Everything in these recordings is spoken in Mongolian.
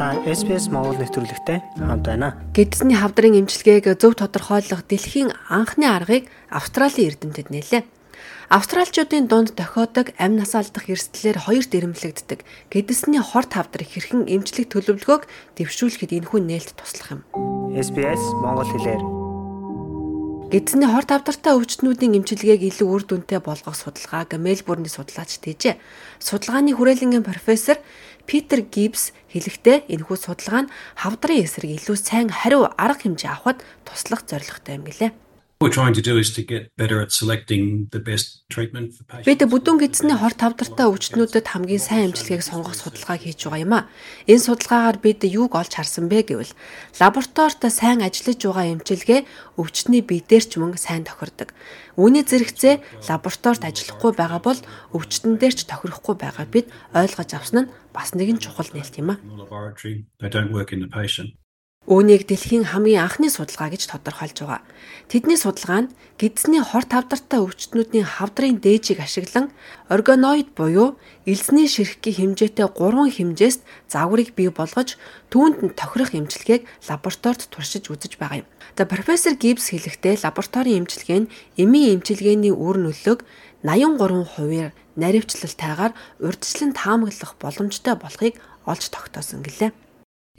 Та SPS Монгол нэвтрүүлэгтэй хамт байна. Гэдэсний хавдрын эмчилгээг зөв тодорхойлох дэлхийн анхны аргыг Австралийн эрдэмтэд нээлээ. Австралчуудын дунд тохиодог амь нас алдах эрсдлээр хоёрт ирэмлэгддэг. Гэдэсний хорт хавдрыг хэрхэн эмчлэх төлөвлөгөөг дэвшүүлэхэд энэхүү нээлт туслах юм. SPS Монгол хэлээр Гэдсэний хорт авдартай өвчтнүүдийн эмчилгээг илүү үр дүнтэй болгох судалгааг Мельбурний судлаач тэжээ. Судалгааны хүрээлэнгийн профессор Питер Гибс хэлэхдээ энэхүү судалгаа нь хавдрын эсрэг илүү сайн хариу арга хэмжээ авахд туслах зорилготой юм гэлээ. We're trying to do is to get better at selecting the best treatment for patients. Бид бүдүүн гидсний хор тавдартай өвчтнүүдэд хамгийн сайн эмчилгээг сонгох судалгаа хийж байгаа юм а. Энэ судалгаагаар бид юуг олж харсан бэ гэвэл лабораторид сайн ажиллаж байгаа эмчилгээ өвчтний бие дээр ч мөн сайн тохирдог. Үүний зэрэгцээ лабораторид ажиллахгүй байгаа бол өвчтөн дээр ч тохирохгүй байгаа бид ойлгож авсан нь бас нэгэн чухал нээлт юм а. Үүнийг дэлхийн хамгийн анхны судалгаа гэж тодорхойлж байгаа. Тэдний судалгаа нь гидсний хор тавдартай өвчтнүүдийн хавдрын дээжийг ашиглан органоид буюу элсний ширхгийн хэмжээтэй 3 хэмжээст загварыг бий болгож түүнд нь тохирох эмчилгээг лабораторид туршиж үзэж байгаа юм. За профессор Гибс хэлэхдээ лабораторийн эмчилгээ нь эмийн эмчилгээний үр нөлөөг 83%-аар наривчлалтайгаар урьдчилан таамаглах боломжтой болохыг олж тогтоосон гэлээ.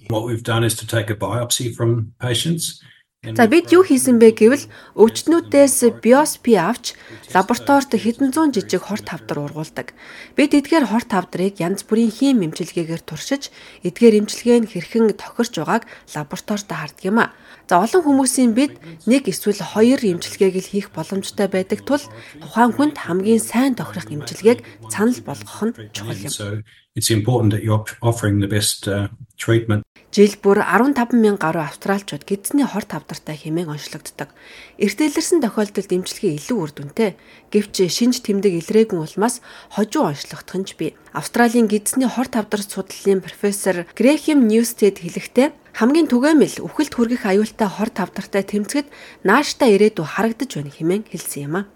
What we've done is to take a biopsy from patients. За бид юу хийсэн бэ гэвэл өвчтнүүдээс биопси авч лабораторид хэдэн зуун жижиг хорт хавдар ургуулдаг. Бид эдгээр хорт хавдрыг янз бүрийн хим эмчилгээгээр туршиж, эдгээр эмчилгээ нь хэрхэн тохирч байгааг лабораторид харддаг юм а. За олон хүмүүсийн бид нэг эсвэл хоёр эмчилгээг л хийх боломжтой байдаг тул тухайн хүнд хамгийн сайн тохирох эмчилгээг санал болгох нь чухал юм. It's important that you're offering the best uh, treatment. Жил бүр 15 мянга гаруй австралчууд гидсний хорт авдартай хэмээн онцлогддог. Эртэлэрсэн тохиолдолд эмчилгээ илүү үр дүнтэй. Гэвч шинж тэмдэг илрээгүй улмаас хожуу онцлогдох нь ч бий. Австралийн гидсний хорт авдар судлалын профессор Грэхэм Ньюстед хэлэхдээ хамгийн түгээмэл үхэлд хүргэх аюултай хорт авдартай тэмцэд нааштай ирээдүй харагдаж байна хэмээн хэлсэн юм а.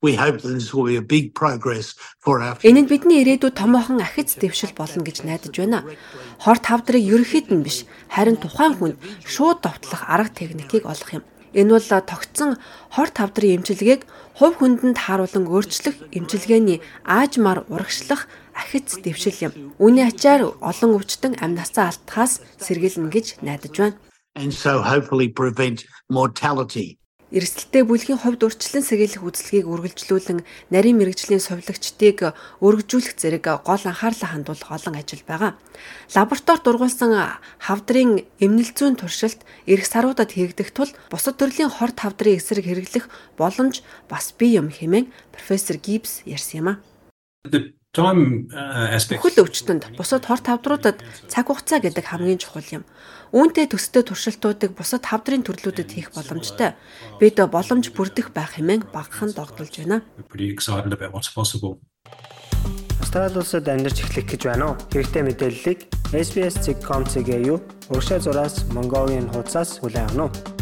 We hope that this will be a big progress for our Энэ нь бидний ирээдүйд томоохон ахиц дэвшил болно гэж найдаж байна. Хорт хавдрыг ерөөхдөө нь биш, харин тухайн хүнд шууд довтлох арга техникийг олох юм. Энэ бол тогтсон хорт хавдрын эмчилгээг хувь хүндэнд хааруулан өөрчлөх эмчилгээний аажмаар урагшлах ахиц дэвшил юм. Үүний ачаар олон өвчтөн амь насаа алдахаас сэргийлнэ гэж найдаж байна. and so hopefully prevent mortality. Эрсдэлтэй бүлгийн хувьд урьдчилан сэргийлэх үйлчлэгийг үргэлжлүүлэн нарийн мэрэгжлийн сувилагчдыг өргөжүүлэх зэрэг гол анхаарлаа хандуулах олон ажил байгаа. Лабораторид ургуулсан хавдрын эмнэлзүүн туршилт эрх саруудад хийгдэх тул бусад төрлийн хорт хавдрын эсрэг хэрэглэх боломж бас бий юм хэмээн профессор Гибс ярьсан юм а. The Бүхэл өвчтөнд бусад хорт хавдруудад цаг хугацаа гэдэг хамгийн чухал юм. Үүнтэй төстэй туршилтуудыг бусад хавдрын төрлүүдэд хийх боломжтой. Бид боломж бүрдэх байх хэмээн багахан догдолж байна. Австрали улсад амьдарч эхлэх гэж байна уу? Хэрэгтэй мэдээллийг SBS.com.cg юу? Урагшаа зураас Mongolian хуудасаас хүлээн авах нь.